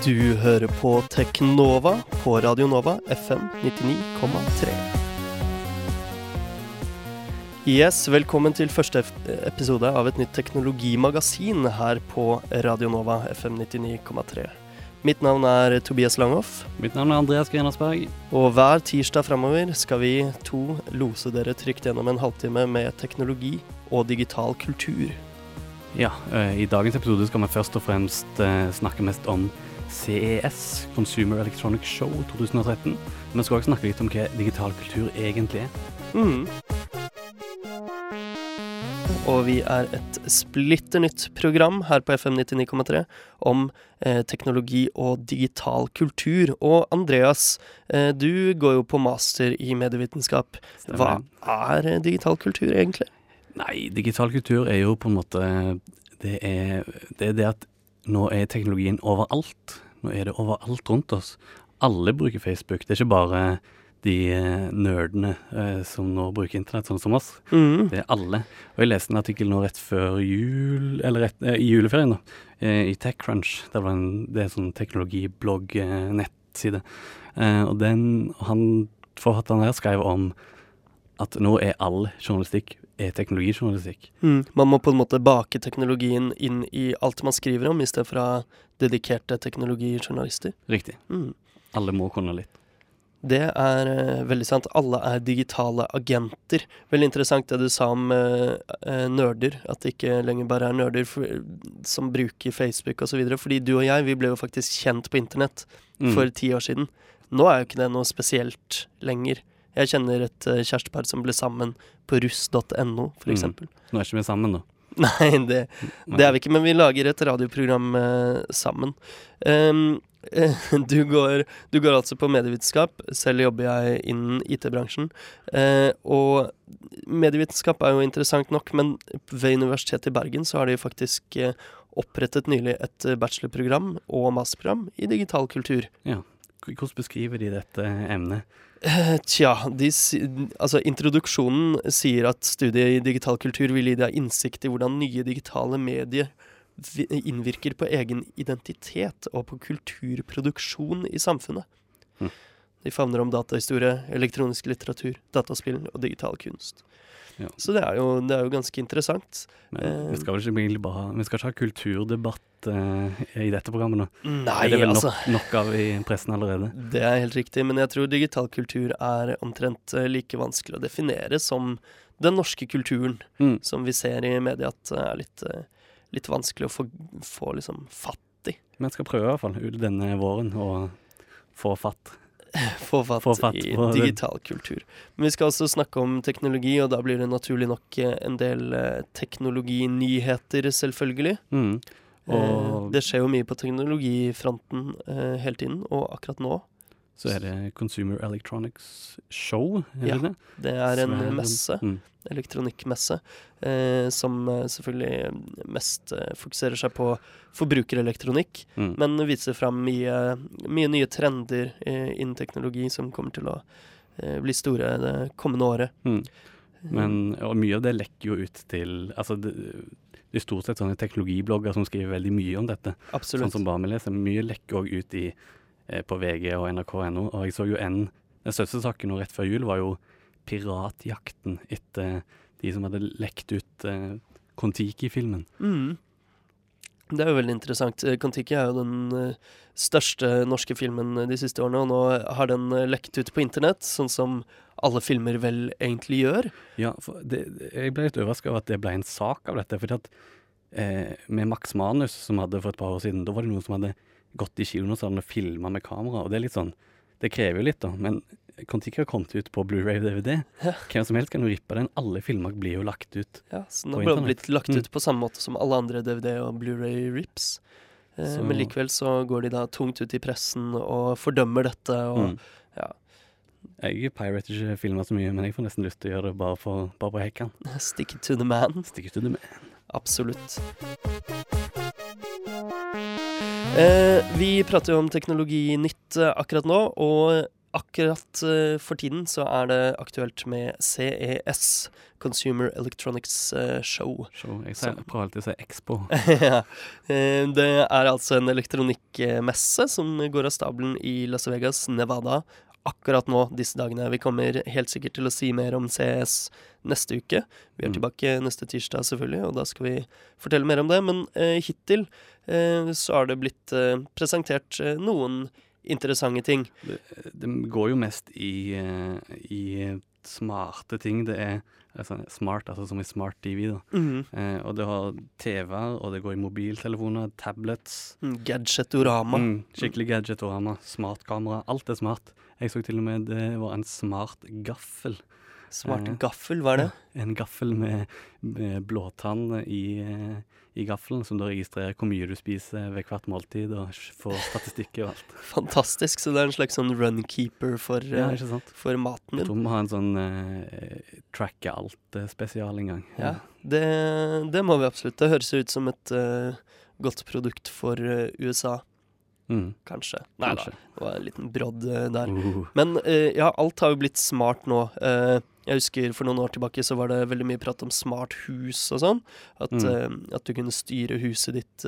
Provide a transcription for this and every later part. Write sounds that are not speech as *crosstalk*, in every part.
Du hører på Teknova på Radio Nova FM 99,3. Yes, velkommen til første episode av et nytt teknologimagasin her på Radio Nova FM 99,3. Mitt navn er Tobias Langhoff. Mitt navn er Andreas Grenersberg. Og hver tirsdag framover skal vi to lose dere trygt gjennom en halvtime med teknologi og digital kultur. Ja, uh, i dagens episode skal vi først og fremst uh, snakke mest om CES, Consumer Electronic Show 2013. Men vi skal også snakke litt om hva digital kultur egentlig er. Mm. Og vi er et splitter nytt program her på FM 99,3 om eh, teknologi og digital kultur. Og Andreas, eh, du går jo på master i medievitenskap. Hva er digital kultur egentlig? Nei, digital kultur er jo på en måte Det er det, er det at nå er teknologien overalt. Nå er det overalt rundt oss. Alle bruker Facebook. Det er ikke bare de eh, nerdene eh, som nå bruker internett, sånn som oss. Mm. Det er alle. Og jeg leste en artikkel nå rett før jul, eller rett, eh, i juleferien, da, eh, i TechCrunch. Det, var en, det er en sånn teknologiblogg-nettside. Eh, og den, han, forfatteren her skrev om at nå er all journalistikk er teknologijournalistikk. Mm. Man må på en måte bake teknologien inn i alt man skriver om, i stedet for å ha dedikerte teknologijournalister. Riktig. Mm. Alle må kunne litt. Det er uh, veldig sant. Alle er digitale agenter. Veldig interessant det du sa om uh, uh, nerder. At det ikke lenger bare er nerder for, som bruker Facebook osv. Fordi du og jeg, vi ble jo faktisk kjent på internett mm. for ti år siden. Nå er jo ikke det noe spesielt lenger. Jeg kjenner et uh, kjærestepar som ble sammen på russ.no, f.eks. Mm. Nå er ikke vi sammen, da? *laughs* Nei, det, det, er vi ikke, men vi lager et radioprogram uh, sammen. Um, *laughs* du, går, du, går, altså på medievitenskap. Selv jobber jeg innen IT-bransjen. Uh, og medievitenskap er jo interessant nok, men ved Universitetet i Bergen så har de faktisk uh, opprettet nylig et bachelorprogram og masterprogram i digital kultur. Ja. Hvordan beskriver de dette emnet? Eh, tja, de, altså introduksjonen sier at studiet i digital kultur vil gi deg innsikt i hvordan nye digitale medier innvirker på egen identitet og på kulturproduksjon i samfunnet. Mm. De favner om datahistorie, elektronisk litteratur, dataspill og digital kunst. Ja. Så det er, jo, det er, jo, ganske interessant. Men vi eh, skal vel ikke bare Vi skal ikke ha kulturdebatt eh, i dette programmet nå? Nei, det er vel altså. nok, nok, av i pressen allerede? Det er helt riktig, men jeg tror digital kultur er omtrent eh, like vanskelig å definere som den norske kulturen, mm. som vi ser i media at er litt, litt vanskelig å få, få liksom fatt i. Vi skal prøve i hvert fall denne våren å få fatt. Få fatt, få fatt i digital kultur. Men vi skal også snakke om teknologi, og da blir det naturlig nok eh, en del eh, teknologinyheter, selvfølgelig. Mm. Og... det skjer jo mye på teknologifronten eh, hele tiden, og akkurat nå så er det Consumer Electronics Show, ja, det? det er en messe. Mm. Elektronikkmesse. Eh, som eh, selvfølgelig mest eh, fokuserer seg på forbrukerelektronikk. Mm. Men viser fram mye, mye nye trender eh, innen teknologi som kommer til å eh, bli store det kommende året. Mm. Men og mye av det lekker jo ut til Altså det, det er stort sett sånne teknologiblogger som skriver veldig mye om dette. Absolutt. Sånn som bare vi leser. Mye lekker òg ut i Eh, på VG og nrk.no. Og jeg så jo en Den største saken nå rett før jul var jo piratjakten etter de som hadde lekt ut uh, Kon-Tiki-filmen. Mm. Det er jo veldig interessant. Eh, Kon-Tiki er jo den største norske filmen de siste årene, og nå har den lekt ut på internett, sånn som alle filmer vel egentlig gjør. Ja, det, jeg ble litt overraska over at det ble en sak av dette. fordi at eh, med Max Manus, som hadde for et par år siden, da var det noen som hadde gått i kinosalen og filma med kamera. Og det er litt sånn Det krever jo litt, da. Men Kon-Tiki har kommet ut på Blu-ray og DVD. Ja. Hvem som helst kan jo rippe den. Alle filmer blir jo lagt ut ja, så den har blitt lagt ut mm. på samme måte som alle andre DVD og Blu-ray-rips. Eh, men likevel så går de da tungt ut i pressen og fordømmer dette og mm. ja. Jeg pirater ikke filmer så mye, men jeg får nesten lyst til å gjøre det bare, for, bare på hekken. Stick it to the man. Stick it to the man. Absolutt. Eh, vi prater jo om teknologi nytt eh, akkurat nå, og akkurat eh, for tiden så er det aktuelt med CES, Consumer Electronics Show. Show. Jeg sier, prøver alltid å si Expo. *laughs* ja. Det er altså en elektronikkmesse som går av stabelen i Las Vegas, Nevada, akkurat nå disse dagene. Vi kommer helt sikkert til å si mer om CS neste uke. Vi er Mm. tilbake neste tirsdag, selvfølgelig, og da skal vi fortelle mer om det. Men eh, hittil eh, så har det blitt eh, presentert eh, noen interessante ting. Det, det går jo mest i, eh, i smarte ting. Det er altså, smart, altså som i smart TV. da. Mm. Eh, og det har TV-er, og det går i mobiltelefoner, tablets. Gadgetorama. Mm, skikkelig gadgetorama, smartkamera. Alt er smart. Jeg så til og med det var en smart gaffel. Smart Eh, gaffel, hva er det? En gaffel med, med blåtann i, eh, i gaffelen, som da registrerer hvor mye du spiser ved hvert måltid, og får statistikk og alt. *laughs* Fantastisk. Så det er en slags sånn runkeeper for, Ja, eh, for maten Jeg din. tror vi må ha en sånn eh, tracke alt-spesial en gang. Ja, det, det må vi absolutt. Det høres ut som et uh, godt produkt for uh, USA, Mm, kanskje. Nei da, det var en liten brodd eh, der. Uh, Men eh, ja, alt har jo blitt smart nå. Eh, jeg husker for noen år tilbake så var det veldig mye prat om smart hus og sånn. At, Mm. at du kunne styre huset ditt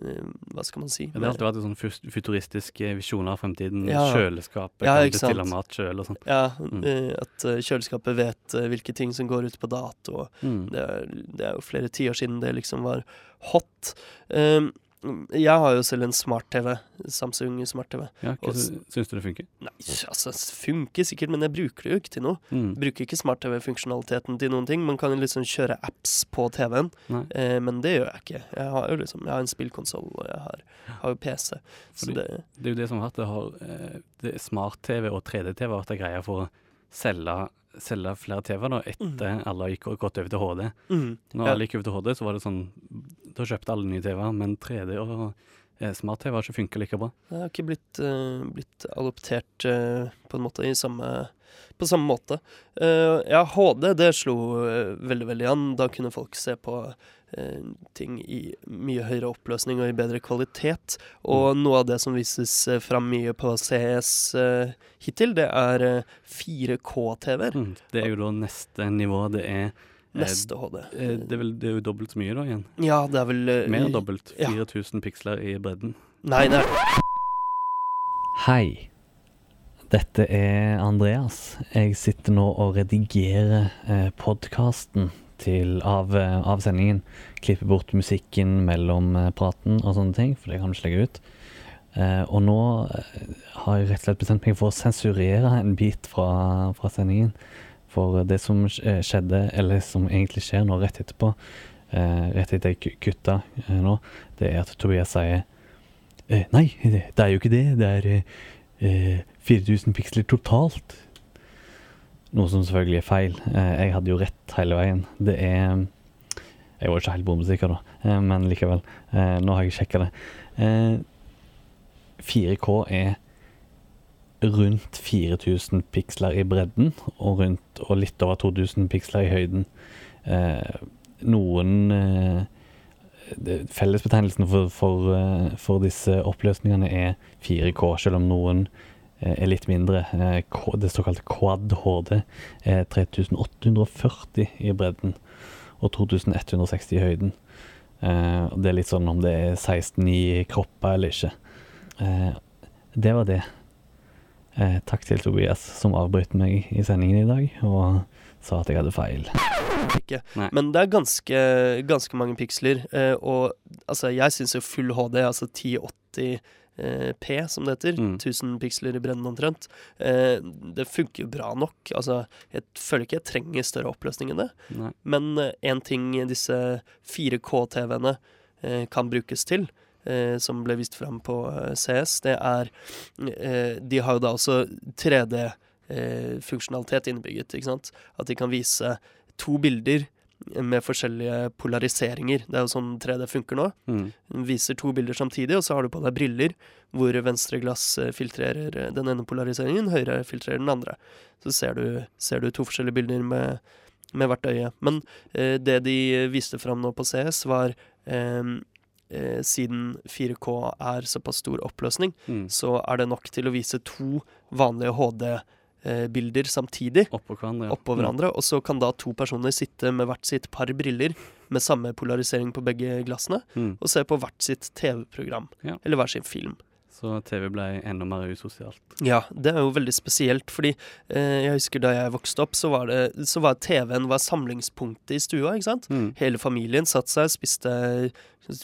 Hva skal man si? det har alltid vært sånn futuristisk futuristiske visjoner av fremtiden. Ja. Kjøleskapet Ja, kan bestille mat sjøl og sånn. Ja, Mm. at kjøleskapet vet hvilke ting som går ut på dato. Mm. Det er, det er jo flere tiår siden det liksom var hot. Um, jeg har jo selv en smart-TV. Samsung smart-TV. Ja, syns du det funker? Nei, altså, funker sikkert, men jeg bruker det jo ikke til noe. Mm. Bruker ikke smart-TV-funksjonaliteten til noen ting. Man kan liksom kjøre apps på TV-en, eh, men det gjør jeg ikke. Jeg har jo liksom Jeg har en spillkonsoll, og jeg har, har jo PC. Så Fordi- det Det er jo det som har vært det eh, det Smart-TV og 3D-TV har vært en greie for å selge, selge flere TV-er da, etter alle har gått over til HD. mm, Når Ja. alle gikk over til HD, så var det sånn Da kjøpt alle nye TV-er, men 3D og eh, smart-TV har ikke funka like bra. Det har ikke blitt, uh, blitt adoptert uh, på en måte samme, på samme måte. Uh, ja, HD det slo veldig, veldig an. Da kunne folk se på ting i mye høyere oppløsning og i bedre kvalitet. Og noe av det som vises fram mye på CS hittil, det er eh, 4K-TV-er. Mm. Det er jo da neste nivå. Det er Neste HD. eh, det, er vel, det er jo dobbelt så mye da igjen. Ja, det er vel eh, Mer enn dobbelt. ja. 4000 piksler i bredden. Nei, det er Hei. Dette er Andreas. Jeg sitter nå og redigerer eh, podkasten av, eh, av sendingen. Klipper bort musikken mellom eh, praten og sånne ting, for det kan du ikke legge ut. Eh, og nå eh, har jeg rett og slett bestemt meg for å sensurere en bit fra, fra sendingen. For det som eh, skjedde, eller som egentlig skjer nå rett etterpå, eh, rett etter jeg kutta eh, nå, det er at Tobias sier Nei, det, er jo ikke det. Det er eh, eh, 4000 piksler totalt. Noe som selvfølgelig er feil. Jeg hadde jo rett hele veien. Det er Jeg var ikke helt bombesikker, da, men likevel. Nå har jeg sjekka det. Eh, 4K er rundt 4000 piksler i bredden, og, rundt, og litt over 2000 piksler i høyden. Eh, noen eh, Fellesbetegnelsen for, for, eh, for disse oppløsningene er 4K, selv om noen eh, er litt mindre. Eh, K- Det såkalte Quad HD er 3840 i bredden og 2160 i høyden. Eh, Det er litt sånn om det er 16 i kroppa eller ikke. Det var det. Eh, Takk til Tobias som avbrøt meg i sendingen i dag og sa at jeg hadde feil. ikke. Men det er ganske, ganske mange piksler. Eh, og altså, jeg syns jo full HD, altså 1080 eh, P, som det heter, Mm. 1000 piksler i bredden omtrent, eh, det funker jo bra nok. Altså, jeg føler ikke jeg trenger større oppløsning enn det. Nei. Men én ting disse 4K-TV-ene eh, kan brukes til, eh, som ble vist fram på eh, CS, det er eh, De har jo da også 3D-funksjonalitet innebygget, ikke sant? At de kan vise to bilder med forskjellige polariseringer. Det er jo sånn 3D funker nå. Mm. Viser to bilder samtidig, og så har du på deg briller hvor venstre glass eh, filtrerer eh, den ene polariseringen, høyre filtrerer den andre. Så ser du, ser du to forskjellige bilder med, med hvert øye. Men eh, det de viste fram nå på CS, var eh, eh, siden 4K er såpass stor oppløsning, Mm. så er det nok til å vise to vanlige HD-bilder samtidig Oppå hverandre. ja. oppå hverandre. Og så kan da to personer sitte med hvert sitt par briller med samme polarisering på begge glassene, Mm. og se på hvert sitt TV-program. Ja. Eller hver sin film. Så TV ble enda mer usosialt. Ja, det er jo veldig spesielt, fordi eh, jeg husker da jeg vokste opp, så var, det, så var TV-en var samlingspunktet i stua, ikke sant? Mm. Hele familien satt seg, spiste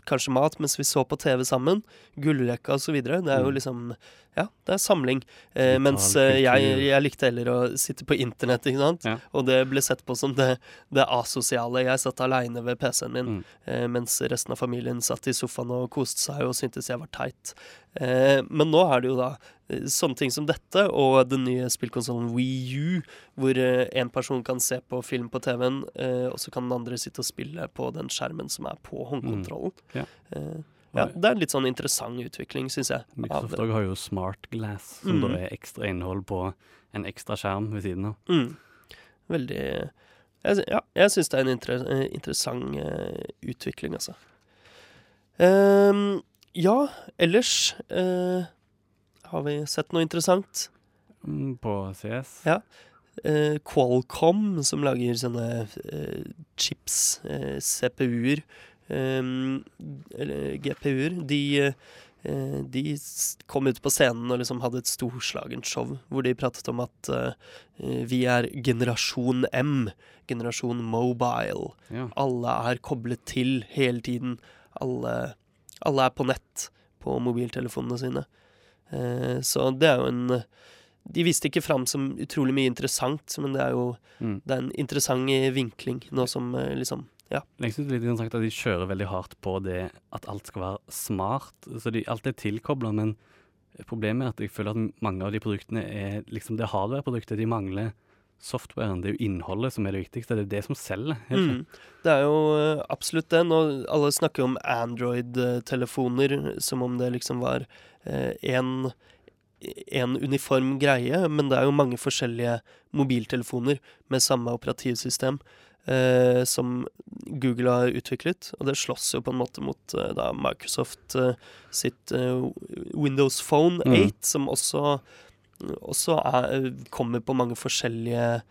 kanskje mat mens vi så på TV sammen. Gullrekka videre. Det er jo Mm. liksom Ja, det er samling. Eh, mens eh, jeg, jeg likte heller å sitte på internett, ikke sant. Ja. Og det ble sett på som det, det asosiale. Jeg satt aleine ved PC-en min, Mm. eh, mens resten av familien satt i sofaen og koste seg og syntes jeg var teit. Eh, men nå er det jo da sånne ting som dette, og den nye spillkonsollen Wii U, hvor én person kan se på film på TV-en, eh, og så kan den andre sitte og spille på den skjermen som er på håndkontrollen. Ja. Eh, ja, det er en litt sånn interessant utvikling, syns jeg. Microsoft har jo Smart Glass, som Mm. da er ekstra innhold på en ekstra skjerm ved siden av. Mm. Veldig jeg, Ja, jeg syns det er en inter eh, interessant uh, utvikling, altså. Um, ja, ellers eh, har vi sett noe interessant. Mm, På CS. Ja. Eh, Qualcomm, som lager sånne eh, chips, eh, CPU-er, ehm, eller GPU-er, de, eh, de kom ut på scenen og liksom hadde et storslagent show hvor de pratet om at eh, vi er generasjon M, generasjon mobile. Ja. Alle er koblet til hele tiden. Alle, alle er på nett på mobiltelefonene sine. Eh, så det er jo en De viste ikke fram som utrolig mye interessant, men det er jo Mm. det er en interessant eh, vinkling, nå som eh, liksom Ja. Jeg synes det er litt sagt at de kjører veldig hardt på det at alt skal være smart. Så de, alt er tilkobla, men problemet er at jeg føler at mange av de produktene er liksom det hardware-produktet. De mangler softwaren. Det er jo innholdet som er det viktigste. Det er det som selger. er? Mm. Det er jo eh, absolutt det. Nå, alle snakker om Android-telefoner som om det liksom var én en uniform greie, men det er jo mange forskjellige mobiltelefoner med samme operativsystem eh, som Google har utviklet, og det slåss jo på en måte mot eh, da Microsoft eh, sitt eh, Windows Phone 8, Mm. som også, også så kommer på mange forskjellige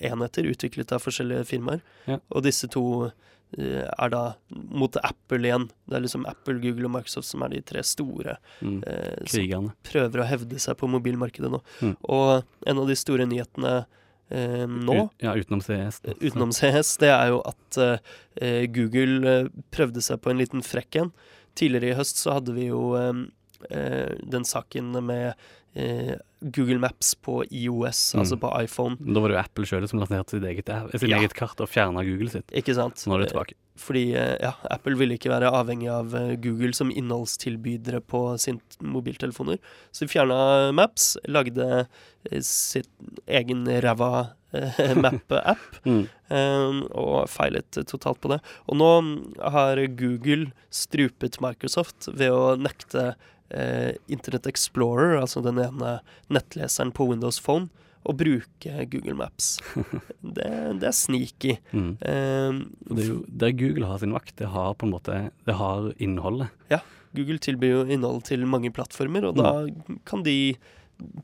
enheter utviklet av forskjellige firmaer. Ja. Og disse to eh, er da mot Apple igjen. Det er liksom Apple, Google og Microsoft som er de tre store Mm. eh, som prøver å hevde seg på mobilmarkedet nå. Mm. Og en av de store nyhetene eh, nå, ja, utenom CS. da. utenom CS, det er jo at eh, Google eh, prøvde seg på en liten frekk en. Tidligere i høst så hadde vi jo eh, den saken med Google Maps på IOS, Mm. altså på iPhone. Da var det jo Apple sjøl som lanserte sitt eget, sitt Ja. eget kart og fjerna Google sitt. Ikke sant? Så nå er det tilbake. Eh, Fordi eh, ja, Apple ville ikke være avhengig av eh, Google som innholdstilbydere på sine mobiltelefoner. Så de fjerna Maps, lagde sitt egen ræva *laughs* map-app. Mm. Um, og feilet totalt på det. Og nå har Google strupet Microsoft ved å nekte Internet Explorer, altså den ene nettleseren på Windows Phone, å bruke Google Maps. *laughs* det, det er sneaky. Mm. Um, det er jo der Google har sin makt. Det har på en måte Det har innholdet. Google tilbyr jo innhold til mange plattformer, og da kan de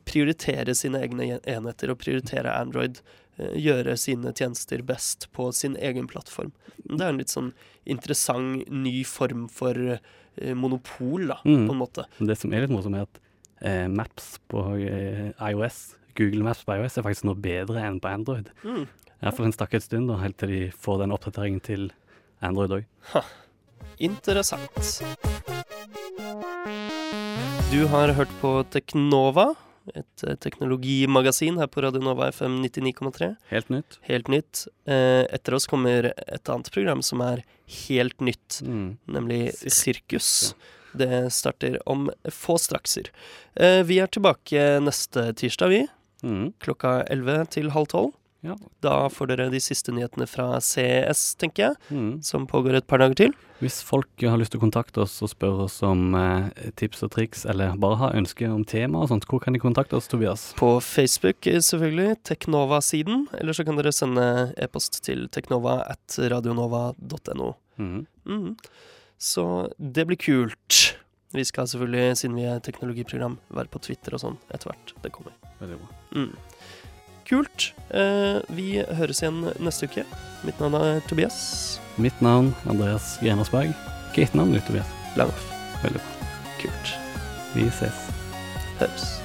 prioritere sine egne enheter og prioritere Android. Eh, Gjøre sine tjenester best på sin egen plattform. Det er en litt sånn interessant ny form for eh, monopol, da, Mm. på en måte. Det som er litt morsomt, er at eh, Maps på eh, iOS, Google Maps på iOS, er faktisk noe bedre enn på Android. Mm. Iallfall en stakket stund, da, helt til de får den oppdateringen til Android òg. Interessant. Du har hørt på Teknova, et eh, teknologimagasin her på Radio Nova FM 99,3. Helt nytt. Helt nytt. Eh, etter oss kommer et annet program som er helt nytt, Mm. nemlig Sirkus, Sirkus. Det starter om få strakser. Eh, vi er tilbake neste tirsdag, vi. Mm. Klokka 11 til halv 12. Ja. Da får dere de siste nyhetene fra CS, tenker jeg, Mm. som pågår et par dager til. Hvis folk har lyst til å kontakte oss og spørre oss om eh, tips og triks, eller bare har ønsker om tema og sånt, hvor kan de kontakte oss, Tobias? På Facebook, eh, selvfølgelig. Teknova-siden. Eller så kan dere sende e-post til teknova at radionova.no. Mm. Mm. Så det blir kult. Vi skal selvfølgelig, siden vi er teknologiprogram, være på Twitter og sånn etter hvert. Det kommer. Veldig bra. Kult. Eh, vi høres igjen neste uke. Mitt navn er Tobias Mitt navn Andreas Grenersberg. Hva er ditt navn, Tobias? Langhoff. Veldig bra. Kult. Vi ses. Høres.